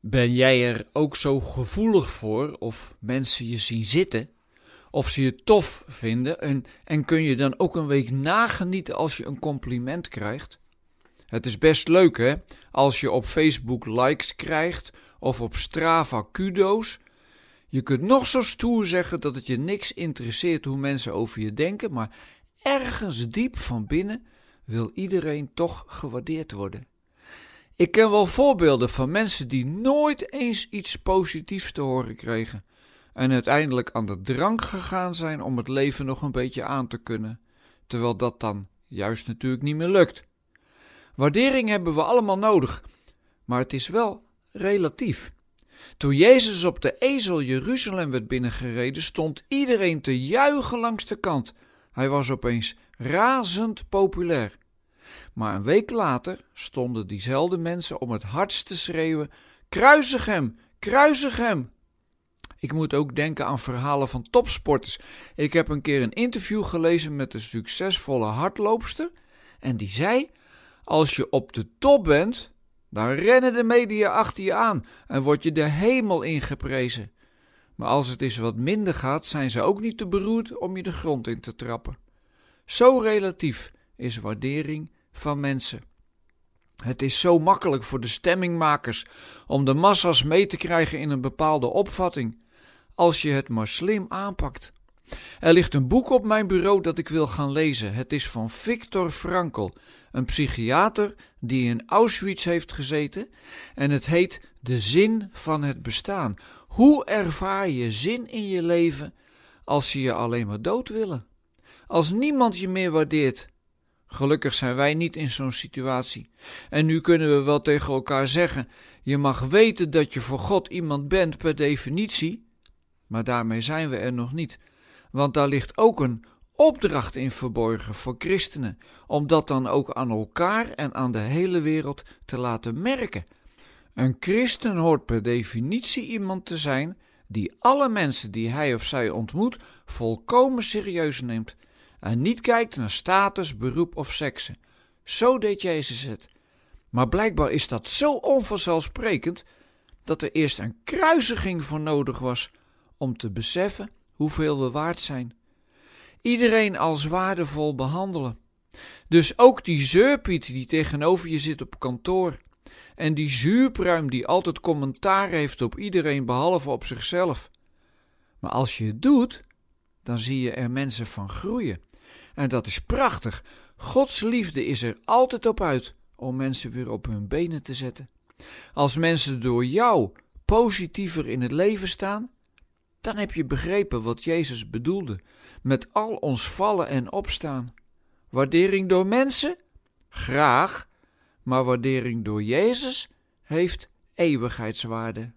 Ben jij er ook zo gevoelig voor of mensen je zien zitten? Of ze je tof vinden en, en kun je dan ook een week nagenieten als je een compliment krijgt? Het is best leuk hè, als je op Facebook likes krijgt of op Strava kudo's. Je kunt nog zo stoer zeggen dat het je niks interesseert hoe mensen over je denken, maar ergens diep van binnen wil iedereen toch gewaardeerd worden. Ik ken wel voorbeelden van mensen die nooit eens iets positiefs te horen kregen en uiteindelijk aan de drank gegaan zijn om het leven nog een beetje aan te kunnen, terwijl dat dan juist natuurlijk niet meer lukt. Waardering hebben we allemaal nodig, maar het is wel relatief. Toen Jezus op de ezel Jeruzalem werd binnengereden, stond iedereen te juichen langs de kant. Hij was opeens razend populair. Maar een week later stonden diezelfde mensen om het hardst te schreeuwen: Kruisig hem! Kruisig hem! Ik moet ook denken aan verhalen van topsporters. Ik heb een keer een interview gelezen met een succesvolle hardloopster. En die zei: Als je op de top bent, dan rennen de media achter je aan en word je de hemel ingeprezen. Maar als het eens wat minder gaat, zijn ze ook niet te beroerd om je de grond in te trappen. Zo relatief is waardering van mensen. Het is zo makkelijk voor de stemmingmakers om de massa's mee te krijgen in een bepaalde opvatting, als je het maar slim aanpakt. Er ligt een boek op mijn bureau dat ik wil gaan lezen. Het is van Viktor Frankl, een psychiater die in Auschwitz heeft gezeten, en het heet De zin van het bestaan. Hoe ervaar je zin in je leven als ze je alleen maar dood willen? Als niemand je meer waardeert, Gelukkig zijn wij niet in zo'n situatie. En nu kunnen we wel tegen elkaar zeggen: je mag weten dat je voor God iemand bent per definitie, maar daarmee zijn we er nog niet. Want daar ligt ook een opdracht in verborgen voor christenen, om dat dan ook aan elkaar en aan de hele wereld te laten merken. Een christen hoort per definitie iemand te zijn die alle mensen die hij of zij ontmoet volkomen serieus neemt en niet kijkt naar status, beroep of sekse. Zo deed Jezus het. Maar blijkbaar is dat zo onvanzelfsprekend dat er eerst een kruisiging voor nodig was om te beseffen hoeveel we waard zijn. Iedereen als waardevol behandelen. Dus ook die zeurpiet die tegenover je zit op kantoor. En die zuurpruim die altijd commentaar heeft op iedereen behalve op zichzelf. Maar als je het doet, dan zie je er mensen van groeien. En dat is prachtig. Gods liefde is er altijd op uit om mensen weer op hun benen te zetten. Als mensen door jou positiever in het leven staan, dan heb je begrepen wat Jezus bedoelde met al ons vallen en opstaan. Waardering door mensen? Graag, maar waardering door Jezus heeft eeuwigheidswaarde.